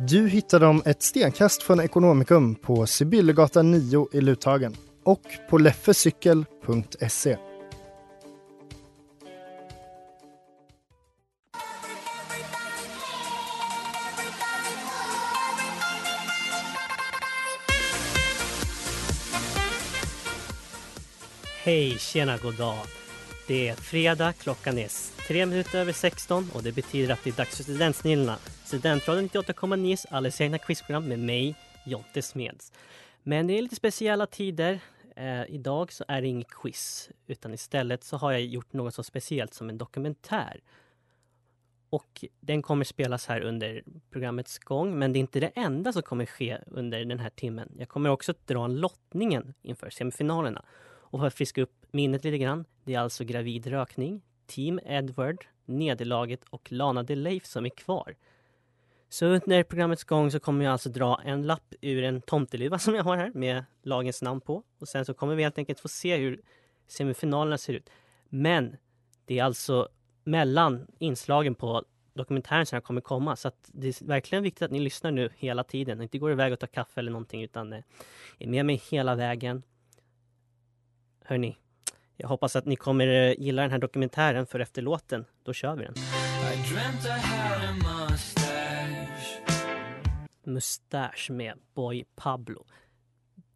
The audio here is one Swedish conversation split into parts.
Du hittar dem ett stenkast från Ekonomikum på Sibyllegatan 9 i Luthagen och på leffecykel.se. Hej, tjena, god dag. Det är fredag, klockan är tre minuter över 16 och det betyder att det är dags för Studentsnillena. Studentradion 98,9s alldeles egna quizprogram med mig, Jonte Smeds. Men det är lite speciella tider. Eh, idag så är det inget quiz utan istället så har jag gjort något så speciellt som en dokumentär. Och den kommer spelas här under programmets gång, men det är inte det enda som kommer ske under den här timmen. Jag kommer också dra en lottningen inför semifinalerna. Och för att friska upp minnet lite grann, det är alltså Gravid rökning, Team Edward, Nederlaget och Lana Leif som är kvar. Så under programmets gång så kommer jag alltså dra en lapp ur en tomteluva som jag har här med lagens namn på. Och sen så kommer vi helt enkelt få se hur semifinalerna ser ut. Men det är alltså mellan inslagen på dokumentären som kommer komma. Så att det är verkligen viktigt att ni lyssnar nu hela tiden. Inte går iväg och tar kaffe eller någonting utan eh, är med mig hela vägen. Hörni, jag hoppas att ni kommer eh, gilla den här dokumentären för efter låten, då kör vi den. Mustache med Boy Pablo.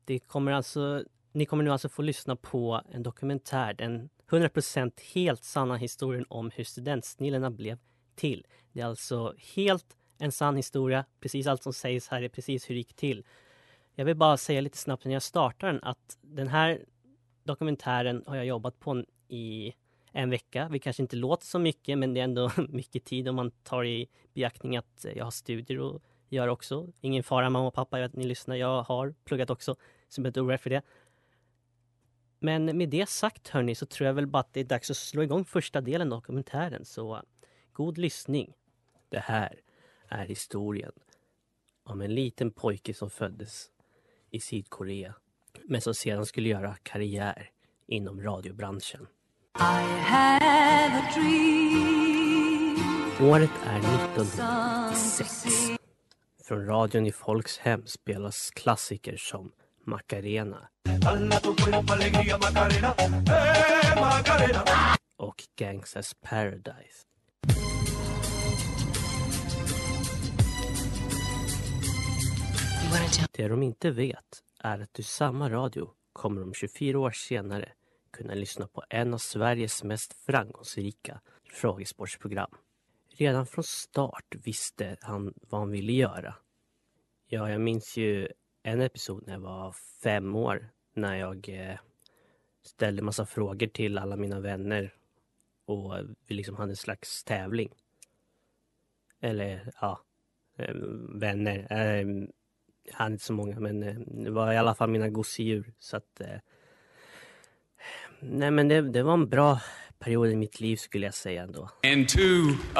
Det kommer alltså, ni kommer nu alltså få lyssna på en dokumentär, den 100% helt sanna historien om hur studentsnillena blev till. Det är alltså helt en sann historia. Precis allt som sägs här är precis hur det gick till. Jag vill bara säga lite snabbt när jag startar den att den här dokumentären har jag jobbat på i en vecka. Vi kanske inte låter så mycket, men det är ändå mycket tid om man tar i beaktning att eh, jag har studier att göra också. Ingen fara mamma och pappa, jag vet att ni lyssnar. Jag har pluggat också, så jag behöver inte orolig för det. Men med det sagt hörni, så tror jag väl bara att det är dags att slå igång första delen av dokumentären. Så god lyssning. Det här är historien om en liten pojke som föddes i Sydkorea men som sedan skulle göra karriär inom radiobranschen. Året är 1996. Från radion i folks hem spelas klassiker som Macarena och Gangsters Paradise. Det de inte vet är att du samma radio kommer om 24 år senare kunna lyssna på en av Sveriges mest framgångsrika frågesportsprogram. Redan från start visste han vad han ville göra. Ja, jag minns ju en episod när jag var fem år när jag eh, ställde massa frågor till alla mina vänner och vi liksom hade en slags tävling. Eller ja, eh, vänner. Eh, jag hade inte så många men eh, det var i alla fall mina gosedjur. Så att, eh, nej men det, det var en bra period i mitt liv skulle jag säga ändå. And to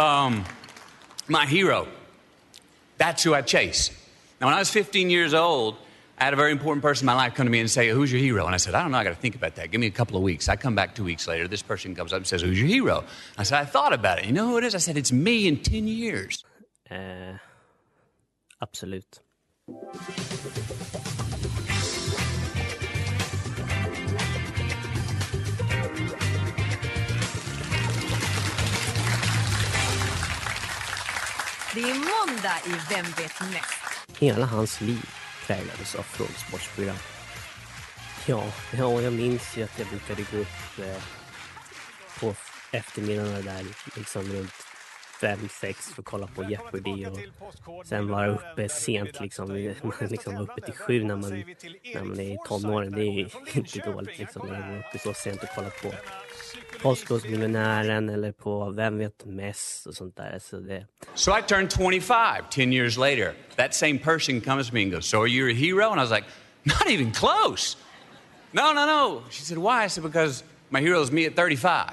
um, my hero, that's who I chase. Now, when I was 15 years old, I had a very important person in my life come to me and say, Who's your hero? And I said, I don't know, I got to think about that. Give me a couple of weeks. I come back two weeks later. This person comes up and says, Who's your hero? I said, I thought about it. You know who it is? I said, It's me in 10 years. Eh, absolut. Det är måndag i Vem vet mest? Hela hans liv präglades av frågesportsprogram. Ja, ja, jag minns ju att jag brukade gå upp eh, på eftermiddagarna där liksom runt fem, sex för att kolla på Jeopardy och sen vara uppe sent liksom. Man liksom var uppe till sju när man, när man är i tonåren. Det är inte dåligt liksom man går uppe så sent och kollar på Postkodmiljonären eller på Vem vet mest och sånt där. Så det, So I turned 25 10 years later. That same person comes to me and goes, So are you a hero? And I was like, Not even close. No, no, no. She said, Why? I said, Because my hero is me at 35.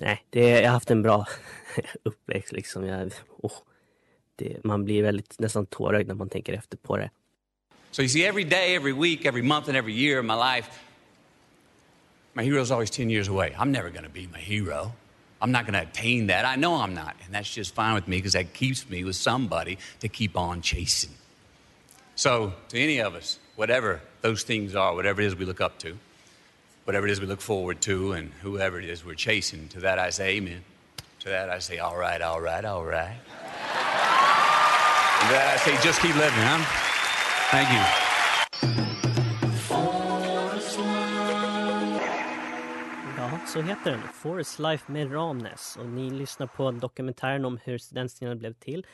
nej, det, jag har haft en bra uppväxt liksom. Jag, åh, det, man blir väldigt nästan tårögd när man tänker efter på det. So you see, every day, every week, every month, and every year of my life, my hero's always 10 years away. I'm never going to be my hero. I'm not going to attain that. I know I'm not. And that's just fine with me because that keeps me with somebody to keep on chasing. So, to any of us, whatever those things are, whatever it is we look up to, whatever it is we look forward to, and whoever it is we're chasing, to that I say amen. To that I say, all right, all right, all right. And to that I say, just keep living, huh? Thank you. Ja, så heter den. Forest Life med Ramnäs. Och ni lyssnar på dokumentären om hur studentstilen blev till.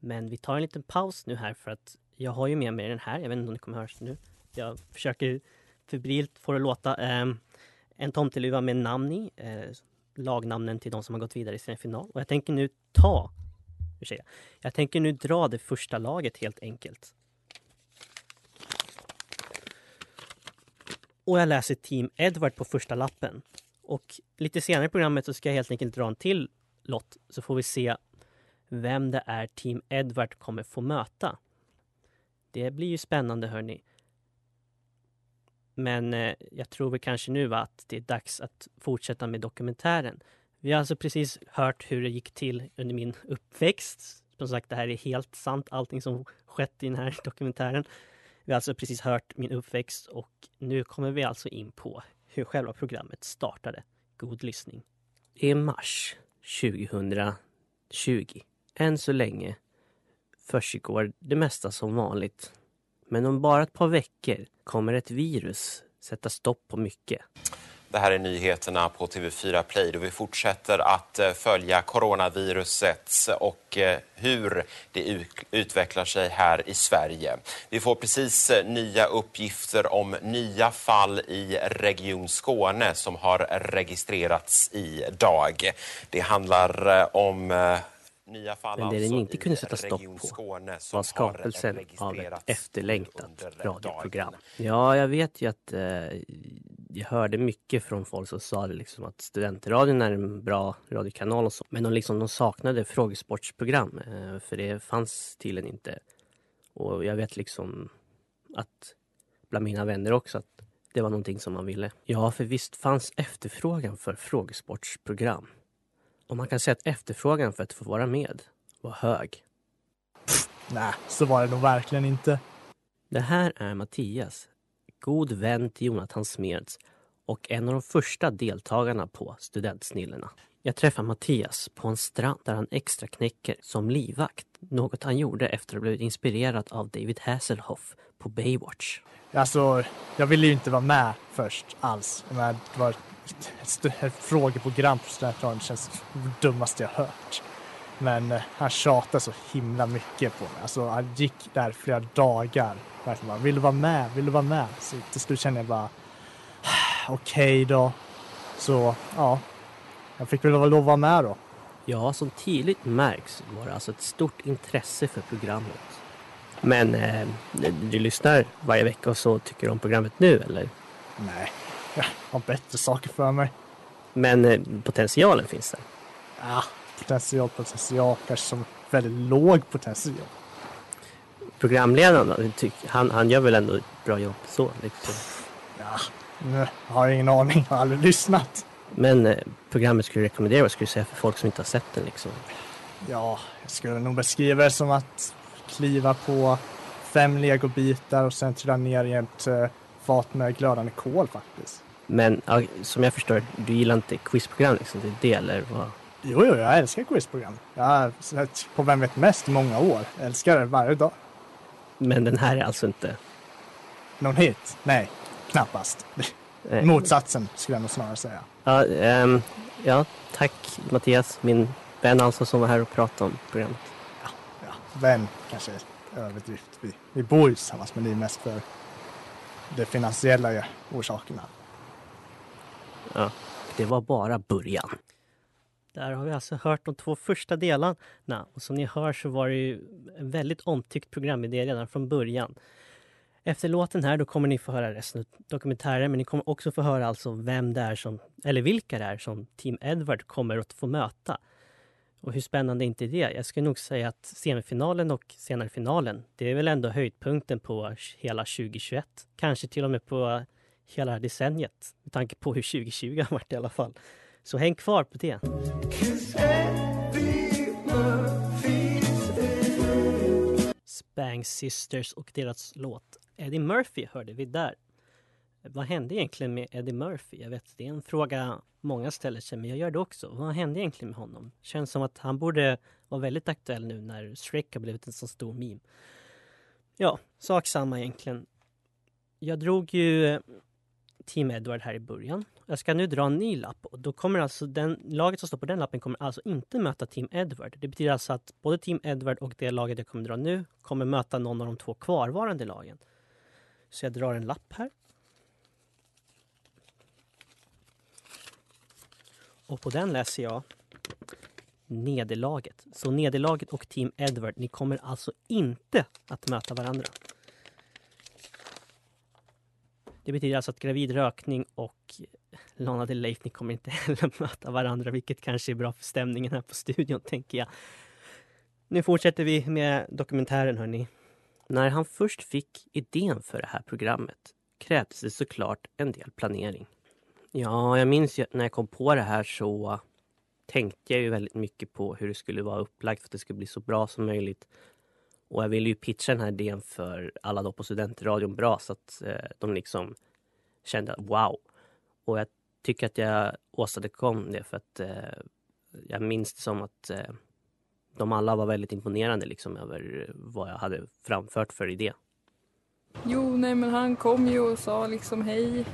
Men vi tar en liten paus nu här för att jag har ju med mig den här. Jag vet inte om ni kommer höra nu. Jag försöker febrilt få det att låta. Eh, en tomteluva med namn i. Eh, lagnamnen till de som har gått vidare i sin final. Och jag tänker nu ta... Ursäkta. Jag tänker nu dra det första laget helt enkelt. Och jag läser Team Edward på första lappen. Och lite senare i programmet så ska jag helt enkelt dra en till lott så får vi se vem det är Team Edward kommer få möta. Det blir ju spännande hörni. Men eh, jag tror väl kanske nu att det är dags att fortsätta med dokumentären. Vi har alltså precis hört hur det gick till under min uppväxt. Som sagt, det här är helt sant, allting som skett i den här dokumentären. Vi har alltså precis hört min uppväxt och nu kommer vi alltså in på hur själva programmet startade. God lyssning. Det är mars 2020. Än så länge försiggår det mesta som vanligt. Men om bara ett par veckor kommer ett virus sätta stopp på mycket. Det här är nyheterna på TV4 Play och vi fortsätter att eh, följa coronaviruset och eh, hur det utvecklar sig här i Sverige. Vi får precis eh, nya uppgifter om nya fall i Region Skåne som har registrerats idag. Det handlar om nya fall Men det den alltså inte kunde sätta stopp på var skapelsen av ett efterlängtat radioprogram. Ja, jag vet ju att eh, jag hörde mycket från folk som sa det liksom att studentradion är en bra radiokanal och så. Men de, liksom, de saknade frågesportsprogram eh, för det fanns tydligen inte. Och jag vet liksom att bland mina vänner också att det var någonting som man ville. Ja, för visst fanns efterfrågan för frågesportsprogram. Och man kan säga att efterfrågan för att få vara med var hög. Nej, så var det nog verkligen inte. Det här är Mattias, god vän till Jonathan Smeds och en av de första deltagarna på Studentsnillena. Jag träffar Mattias på en strand där han extra knäcker som livvakt. Något han gjorde efter att ha blivit inspirerad av David Hasselhoff på Baywatch. Alltså, jag ville ju inte vara med först alls. Det var ett, frågeprogram på Studentradion. Känns det dummaste jag hört. Men eh, han tjatade så himla mycket på mig. Alltså, han gick där flera dagar. Verkligen bara, vill du vara med? Vill du vara med? Så till slut kände jag bara, okej då. Så, ja. Jag fick väl lov att vara med då. Ja, som tydligt märks var det alltså ett stort intresse för programmet. Men eh, du lyssnar varje vecka och så tycker du om programmet nu eller? Nej, jag har bättre saker för mig. Men eh, potentialen finns där. Ja, potential, potential, kanske som väldigt låg potential. Programledaren han, han gör väl ändå ett bra jobb så liksom. Ja, nu har jag ingen aning, jag har aldrig lyssnat. Men eh, programmet skulle du rekommendera, vad skulle du säga för folk som inte har sett den liksom? Ja, jag skulle nog beskriva det som att kliva på fem legobitar och sen trilla ner i ett eh, fat med glödande kol faktiskt. Men ja, som jag förstår, du gillar inte quizprogram liksom, det är det eller vad? Jo, jo, jag älskar quizprogram. Jag har sett på Vem vet mest många år. Jag älskar det varje dag. Men den här är alltså inte... Någon hit? Nej, knappast. eh, Motsatsen skulle jag nog snarare säga. Ja, ehm, ja, tack Mattias, min vän alltså som var här och pratade om programmet. Ja, vän kanske är överdrift. Vi, vi bor ju tillsammans men det är mest för de finansiella orsakerna. Ja, det var bara början. Där har vi alltså hört de två första delarna och som ni hör så var det ju en väldigt omtyckt programidé redan från början. Efter låten här då kommer ni få höra resten av dokumentären men ni kommer också få höra alltså vem det är som, eller vilka det är som Team Edward kommer att få möta. Och hur spännande är inte det? Jag skulle nog säga att semifinalen och senare finalen, det är väl ändå höjdpunkten på hela 2021. Kanske till och med på hela decenniet med tanke på hur 2020 har varit i alla fall. Så häng kvar på det. Spang Sisters och deras låt Eddie Murphy hörde vi där. Vad hände egentligen med Eddie Murphy? Jag vet, det är en fråga många ställer sig, men jag gör det också. Vad hände egentligen med honom? Känns som att han borde vara väldigt aktuell nu när Shrek har blivit en så stor meme. Ja, sak samma egentligen. Jag drog ju eh, Team Edward här i början. Jag ska nu dra en ny lapp och då kommer alltså den, laget som står på den lappen kommer alltså inte möta Team Edward. Det betyder alltså att både Team Edward och det laget jag kommer dra nu kommer möta någon av de två kvarvarande lagen. Så jag drar en lapp här. Och på den läser jag nederlaget. Så nederlaget och Team Edward, ni kommer alltså inte att möta varandra. Det betyder alltså att gravid rökning och Lana Del Leif, ni kommer inte heller möta varandra, vilket kanske är bra för stämningen här på studion, tänker jag. Nu fortsätter vi med dokumentären, hörni. När han först fick idén för det här programmet krävdes det såklart en del planering. Ja, jag minns ju att när jag kom på det här så tänkte jag ju väldigt mycket på hur det skulle vara upplagt för att det skulle bli så bra som möjligt. Och jag ville ju pitcha den här idén för alla då på studentradion bra så att eh, de liksom kände wow. Och jag tycker att jag åstadkom det för att eh, jag minns det som att eh, de alla var väldigt imponerande liksom över vad jag hade framfört för idé. Jo, nej men han kom ju och sa liksom hej.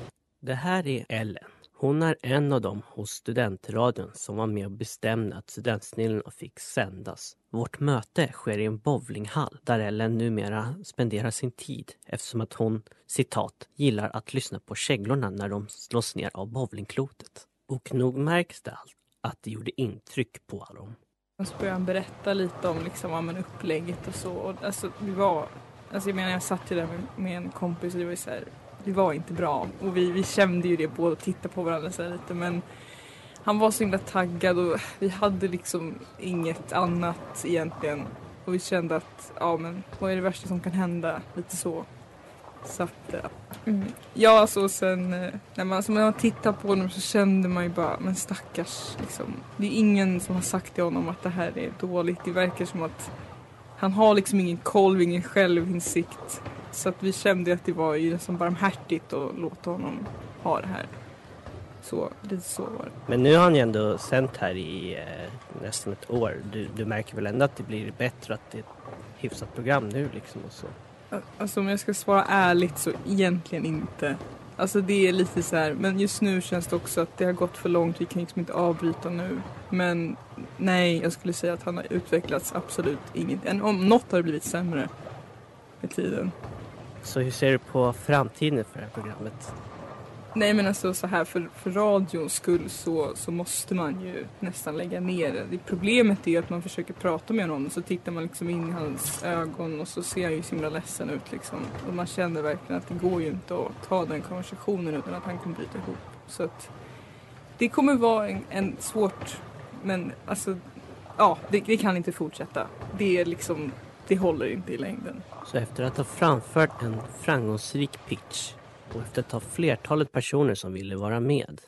Det här är Ellen. Hon är en av dem hos studentradion som var med och bestämde att Studentsnillena fick sändas. Vårt möte sker i en bowlinghall där Ellen numera spenderar sin tid eftersom att hon, citat, gillar att lyssna på käglorna när de slås ner av bowlingklotet. Och nog märks det allt att det gjorde intryck på dem. Så började han berätta lite om liksom, ja, men upplägget och så. Och, alltså, det var, alltså, jag menar jag satt ju där med, med en kompis och det var ju så här, det var inte bra. Och vi, vi kände ju det båda tittade på varandra så lite men han var så himla taggad och vi hade liksom inget annat egentligen. Och vi kände att, ja men vad är det värsta som kan hända? Lite så. Så att, mm. ja alltså sen när man, alltså, när man tittar på honom så kände man ju bara, men stackars liksom. Det är ingen som har sagt till honom att det här är dåligt. Det verkar som att han har liksom ingen koll, ingen självinsikt. Så att vi kände att det var ju nästan barmhärtigt att låta honom ha det här. Så, lite så var det. Men nu har han ju ändå sänt här i eh, nästan ett år. Du, du märker väl ändå att det blir bättre, att det är ett hyfsat program nu liksom och så? Alltså om jag ska svara ärligt så egentligen inte. Alltså det är lite så här, men just nu känns det också att det har gått för långt, vi kan liksom inte avbryta nu. Men nej, jag skulle säga att han har utvecklats absolut inget. Om något har det blivit sämre med tiden. Så hur ser du på framtiden för det här programmet? Nej men alltså så här för, för radions skull så, så måste man ju nästan lägga ner det. Problemet är att man försöker prata med honom och så tittar man liksom in i hans ögon och så ser han ju så himla ledsen ut liksom. Och man känner verkligen att det går ju inte att ta den konversationen utan att han kommer bryta ihop. Så att det kommer vara en, en svårt men alltså ja det, det kan inte fortsätta. Det är liksom det håller inte i längden. Så efter att ha framfört en framgångsrik pitch och efter att ha flertalet personer som ville vara med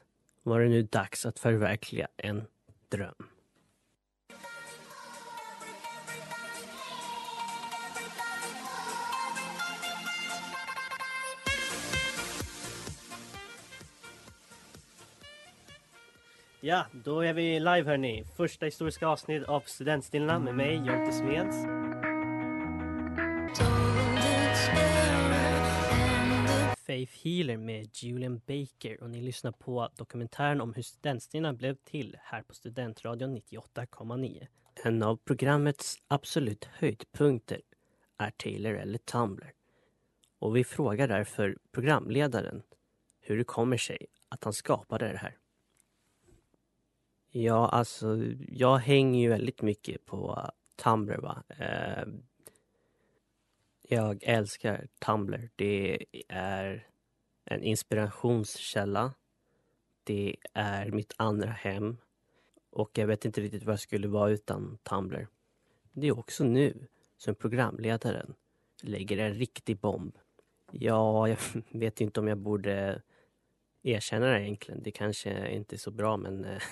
var det nu dags att förverkliga en dröm. Ja, då är vi live hörni. Första historiska avsnitt av Studentsnillena med mig, Jonte Smeds. Faith Healer med Julian Baker och ni lyssnar på dokumentären om hur studentstina blev till här på Studentradion 98,9. En av programmets absolut höjdpunkter är Taylor eller Tumblr. Och vi frågar därför programledaren hur det kommer sig att han skapade det här. Ja, alltså jag hänger ju väldigt mycket på Tumblr. Va? Eh, jag älskar Tumblr. Det är en inspirationskälla. Det är mitt andra hem. Och jag vet inte riktigt vad jag skulle vara utan Tumblr. Det är också nu som programledaren lägger en riktig bomb. Ja, jag vet inte om jag borde erkänna det egentligen. Det kanske inte är så bra men eh,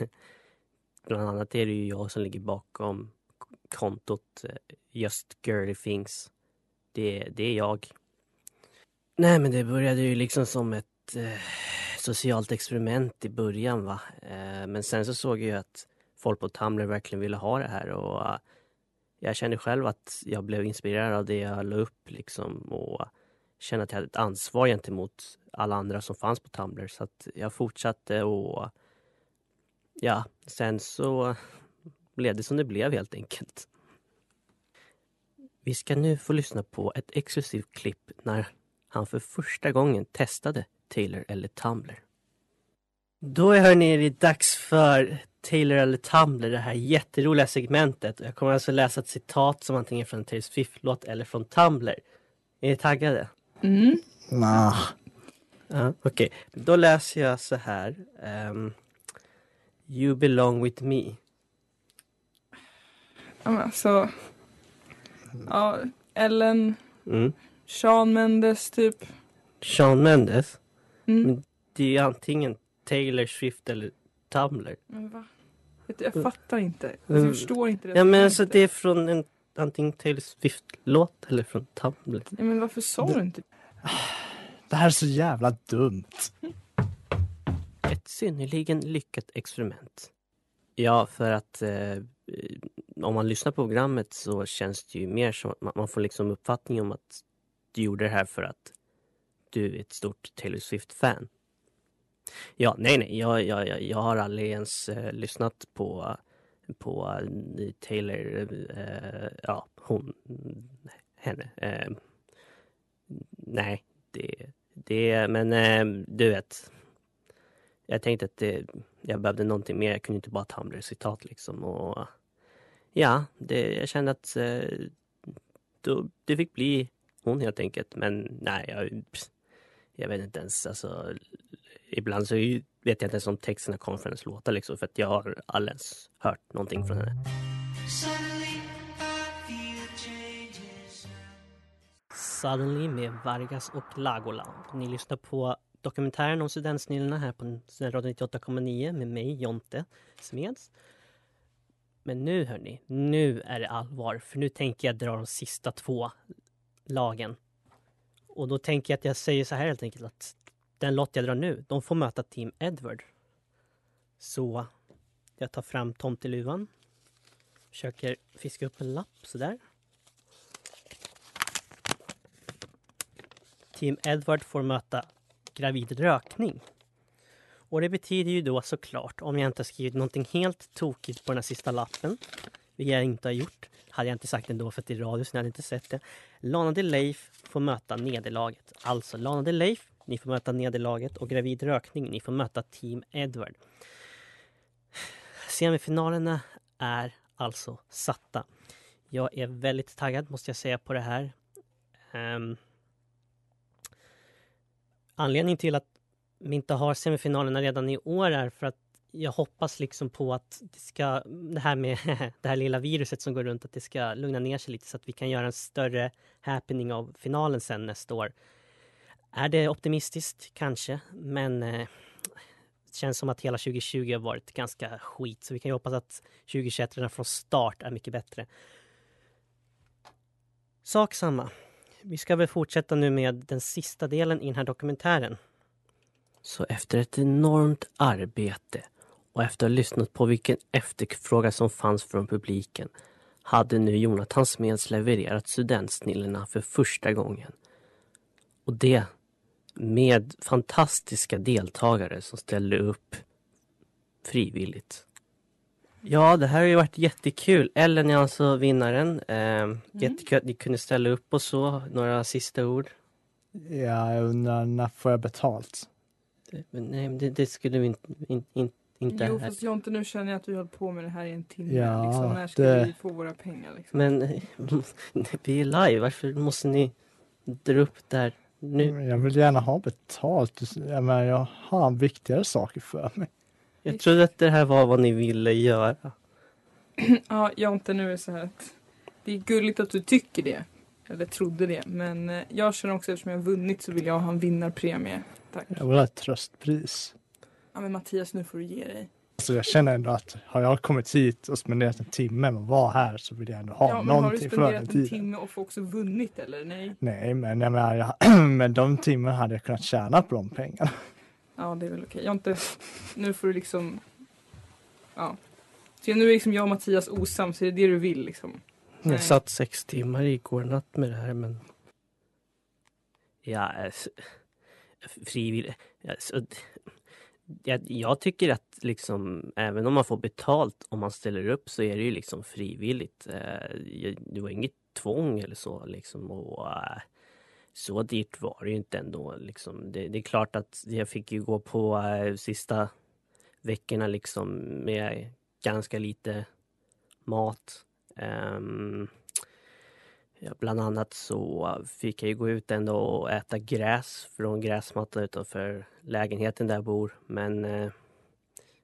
bland annat är det ju jag som ligger bakom kontot eh, Just Girly Things. Det, det är jag. Nej men det började ju liksom som ett eh, socialt experiment i början va. Eh, men sen så såg jag ju att folk på Tumblr verkligen ville ha det här och eh, jag kände själv att jag blev inspirerad av det jag la upp liksom och kände att jag hade ett ansvar gentemot alla andra som fanns på Tumblr så att jag fortsatte och ja, sen så blev det som det blev helt enkelt. Vi ska nu få lyssna på ett exklusivt klipp när han för första gången testade Taylor eller Tumblr. Då hörni är det dags för Taylor eller Tumblr, det här jätteroliga segmentet. Jag kommer alltså läsa ett citat som antingen är från en Taylor Swift-låt eller från Tumblr. Är ni taggade? Mm. Nah. Ja, Okej, då läser jag så här. ehm, you belong with me. Ja, men alltså. Ja, Ellen, Mm. Sean Mendes typ. Sean Mendes. Mm. Men det är ju antingen Taylor Swift eller Tumblr. Men va? Jag fattar inte. Alltså, Mm. jag förstår inte det. Ja men alltså det är från en antingen Taylor Swift-låt eller från Tumblr. Ja, men varför sa du inte Det här är så jävla dumt. Ett synnerligen lyckat experiment. Ja, för att eh, om man lyssnar på programmet så känns det ju mer som att man, får liksom uppfattning om att du gjorde det här för att du är ett stort Taylor Swift-fan. Ja, nej, nej, jag, jag, jag, jag har aldrig ens eh, lyssnat på, på eh, Taylor, eh, ja, hon, henne. Eh, nej, det, det, men eh, du vet. Jag tänkte att det, jag behövde någonting mer. Jag kunde inte bara Tumblr-citat liksom. Och, ja, det, jag kände att eh, då, det fick bli hon helt enkelt. Men nej, jag, jag vet inte ens. Alltså, ibland så vet jag inte ens om texterna kommer från hennes låtar liksom. För att jag har aldrig ens hört någonting från henne. Suddenly med Vargas och Lagoland. Ni lyssnar på dokumentären om studentsnillena här på Studentradion 98,9 med mig, Jonte Smeds. Men nu hörni, nu är det allvar. För nu tänker jag dra de sista två lagen. Och då tänker jag att jag säger så här helt enkelt att den lott jag drar nu, de får möta Team Edward. Så jag tar fram tomteluvan. Försöker fiska upp en lapp sådär. Team Edward får möta gravid rökning. Och det betyder ju då såklart, om jag inte har skrivit någonting helt tokigt på den här sista lappen, vilket jag inte har gjort, hade jag inte sagt ändå för att det är radio så ni hade inte sett det. Lana Del Leif får möta nederlaget. Alltså Lana Del Leif, ni får möta nederlaget och gravid rökning, ni får möta Team Edward. Semifinalerna är alltså satta. Jag är väldigt taggad måste jag säga på det här. Um, anledningen till att vi inte har semifinalerna redan i år är för att jag hoppas liksom på att det ska, det här med det här lilla viruset som går runt, att det ska lugna ner sig lite så att vi kan göra en större happening av finalen sen nästa år. Är det optimistiskt? Kanske, men eh, det känns som att hela 2020 har varit ganska skit, så vi kan ju hoppas att 2021 redan från start är mycket bättre. Sak samma. Vi ska väl fortsätta nu med den sista delen i den här dokumentären. Så efter ett enormt arbete och efter att ha lyssnat på vilken efterfrågan som fanns från publiken hade nu Jonathan Smeds levererat Studentsnillena för första gången. Och det med fantastiska deltagare som ställde upp frivilligt. Ja, det här har ju varit jättekul. Ellen är alltså vinnaren. Eh, Jättekul att ni kunde ställa upp och så. Några sista ord? Ja, jag undrar när får jag betalt? Det, nej, men det, det skulle vi inte... In, in, inte Jo, här. fast Jonte, nu känner jag att vi hållit på med det här i en timme. Ja, liksom. När ska det- vi få våra pengar? Liksom? Men vi är live. Varför måste ni dra upp där nu? Jag vill gärna ha betalt. Jag, menar, jag har viktigare saker för mig. Jag trodde att det här var vad ni ville göra. Ja, Jonte, nu är det så här att det är gulligt att du tycker det. Eller trodde det. Men eh, jag känner också eftersom jag har vunnit så vill jag ha en vinnarpremie. Tack. Jag vill ha ett tröstpris. Ja, men Mattias, nu får du ge dig. Alltså jag känner ändå att har jag kommit hit och spenderat en timme med att vara här så vill jag ändå ha ja, har du någonting för den spenderat en tiden. timme och också vunnit eller? Nej. Nej, men jag menar, jag, med de timmarna hade jag kunnat tjäna på de pengarna. Ja, det är väl okej. Jonte, nu får du liksom... Ja. Så nu är liksom jag och Mattias osams, är det det du vill liksom? Nej. Jag satt sex timmar igår natt med det här men... Ja, alltså, frivillig... Alltså, jag, jag tycker att liksom, även om man får betalt om man ställer upp så är det ju liksom frivilligt. Eh, Det var inget tvång eller så liksom. Och, eh, så dyrt var det ju inte ändå. Liksom. Det, det är klart att jag fick ju gå på eh, sista veckorna liksom med ganska lite mat. Ehm, ja, bland annat så fick jag ju gå ut ändå och äta gräs från gräsmattan utanför lägenheten där jag bor. Men eh,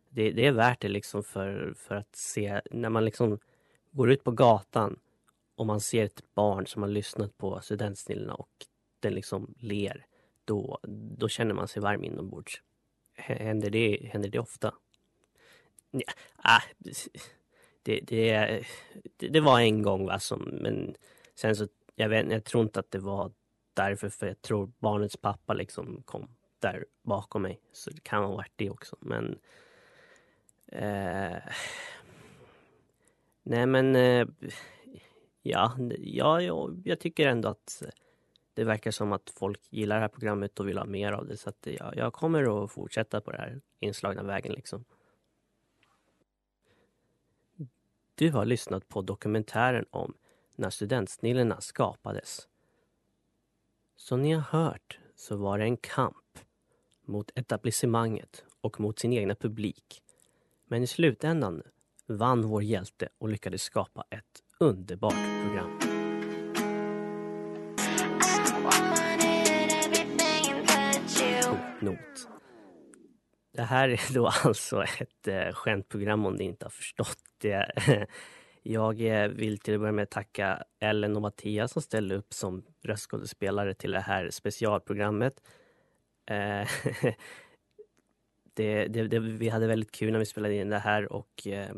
det, det är värt det liksom för, för att se när man liksom går ut på gatan och man ser ett barn som har lyssnat på studentsnillena och den liksom ler. Då, då känner man sig varm inombords. Händer det, händer det ofta? Ja, ah, det, det, det, var en gång va, som, men sen så, jag, vet, jag tror inte att det var därför, för jag tror barnets pappa liksom kom där bakom mig. Så det kan ha varit det också, men eh, Nej men eh, ja, ja, jag, jag tycker ändå att det verkar som att folk gillar det här programmet och vill ha mer av det. Så att ja, jag kommer att fortsätta på den här inslagna vägen liksom. Du har lyssnat på dokumentären om när studentsnillena skapades. Som ni har hört så var det en kamp mot etablissemanget och mot sin egna publik. Men i slutändan vann vår hjälte och lyckades skapa ett underbart program. Fotnot. Det här är då alltså ett eh, skämtprogram om ni inte har förstått det. Jag eh, vill till att börja med tacka Ellen och Mattias som ställde upp som röstskådespelare till det här specialprogrammet. Eh, det, det, det, vi hade väldigt kul när vi spelade in det här och eh,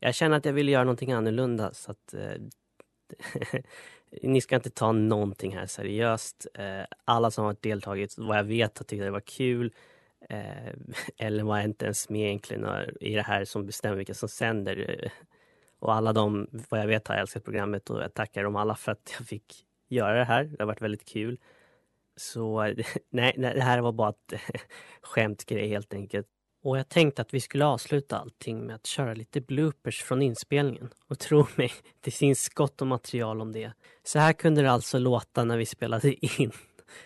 jag känner att jag ville göra någonting annorlunda så att eh, ni ska inte ta någonting här seriöst. Eh, alla som har deltagit, vad jag vet, har tyckt att det var kul. Eh, Ellen var inte ens med egentligen i det här som bestämmer vilka som sänder. Eh, och alla de, vad jag vet, har älskat programmet och jag tackar dem alla för att jag fick göra det här. Det har varit väldigt kul. Så nej, nej det här var bara ett skämtgrej helt enkelt. Och jag tänkte att vi skulle avsluta allting med att köra lite bloopers från inspelningen. Och tro mig, det finns gott om material om det. Så här kunde det alltså låta när vi spelade in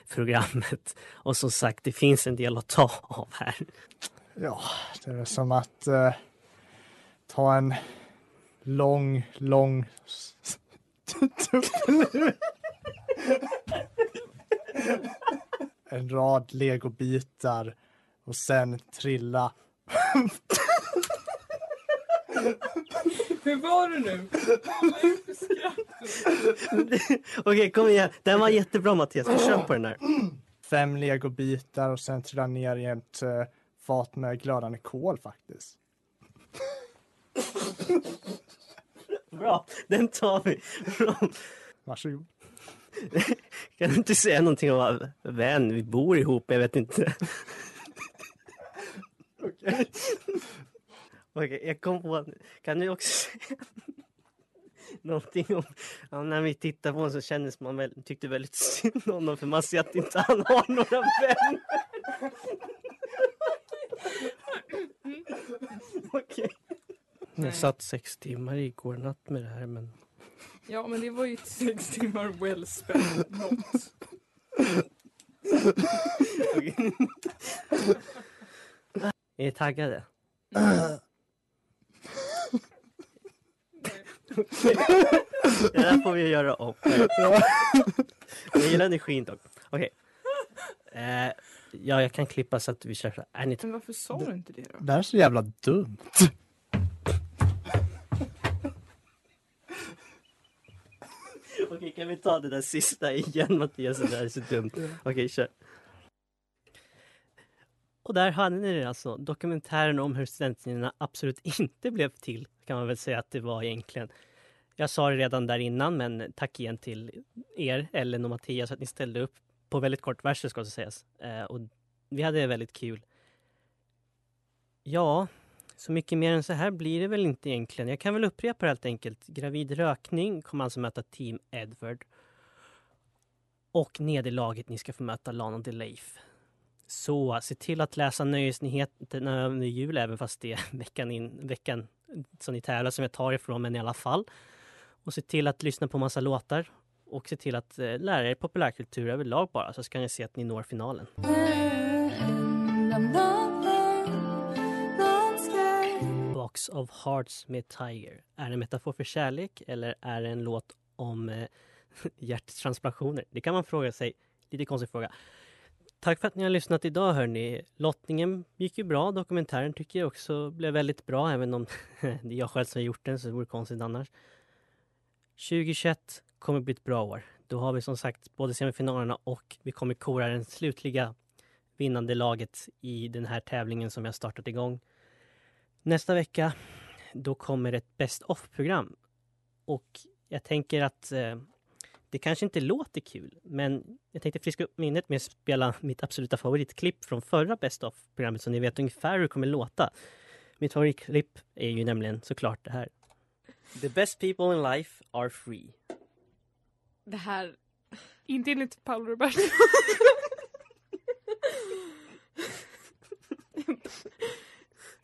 programmet. Och som sagt, det finns en del att ta av här. Ja, det är som att eh, ta en lång, lång en rad legobitar och sen trilla. Hur var det nu? Okej, kom igen. Den var jättebra Mattias. Vi kör på den där. Fem legobitar och sen trilla ner i ett eh, fat med glödande kol faktiskt. Bra, den tar vi. Varsågod. Kan du inte säga någonting om vän? Vi bor ihop, jag vet inte. Okej. Okej, jag kom på... Kan du också säga... någonting om, ja, när vi tittar på honom så kändes man väl, tyckte väldigt synd om honom för man ser att inte han har några vänner. Okej. Jag satt sex timmar igår natt med det här men Ja, men det var ju sex timmar well spent. Något. Är ni taggade? Det där får vi göra om. Jag gillar energin dock. Okej. Eh, ja, jag kan klippa så att vi kör. Är ni Men varför sa du inte det då? Det här är så jävla dumt. Okej, kan vi ta det där sista igen Mattias? Det där är så dumt. Okej, kör. Och där hade ni det alltså. Dokumentären om hur studenttidningarna absolut inte blev till, kan man väl säga att det var egentligen. Jag sa det redan där innan, men tack igen till er, Ellen och Mattias, att ni ställde upp på väldigt kort varsel ska det sägas. Eh, och vi hade väldigt kul. Ja, så mycket mer än så här blir det väl inte egentligen. Jag kan väl upprepa det helt enkelt. Gravid rökning kommer alltså möta Team Edward. Och nederlaget ni ska få möta Lana Leif. Så se till att läsa nöjesnyheterna under jul, även fast det är veckan, in, veckan som ni tävlar som jag tar ifrån, men i alla fall. Och se till att lyssna på massa låtar och se till att eh, lära er populärkultur överlag bara, så ska ni se att ni når finalen. Box of Hearts med Tiger. Är det en metafor för kärlek eller är det en låt om eh, hjärttransplantationer? Det kan man fråga sig. Lite konstig fråga. Tack för att ni har lyssnat idag hörni. Lottningen gick ju bra. Dokumentären tycker jag också blev väldigt bra, även om det är jag själv som har gjort den så det vore konstigt annars. 2021 kommer bli ett bra år. Då har vi som sagt både semifinalerna och vi kommer kora den slutliga vinnande laget i den här tävlingen som jag startat igång. Nästa vecka, då kommer ett Best of-program. Och jag tänker att eh, det kanske inte låter kul, men jag tänkte friska upp minnet med att spela mitt absoluta favoritklipp från förra Best of-programmet så ni vet ungefär hur det kommer låta. Mitt favoritklipp är ju nämligen såklart det här. The best people in life are free. Det här... Inte enligt Paolo Roberto.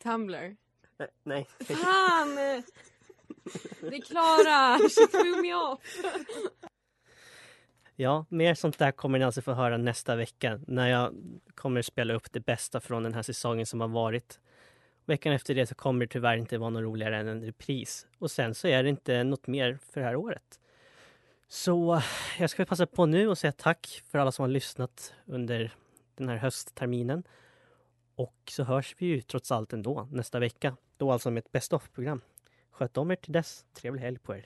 Tumblr. Nej, Nej. Fan! Det är Klara! She threw me off. Ja, mer sånt där kommer ni alltså få höra nästa vecka när jag kommer spela upp det bästa från den här säsongen som har varit. Veckan efter det så kommer det tyvärr inte vara något roligare än en repris. Och sen så är det inte något mer för det här året. Så jag ska passa på nu och säga tack för alla som har lyssnat under den här höstterminen. Och så hörs vi ju trots allt ändå nästa vecka. Då alltså med ett best of-program. Sköt om er till dess. Trevlig helg på er.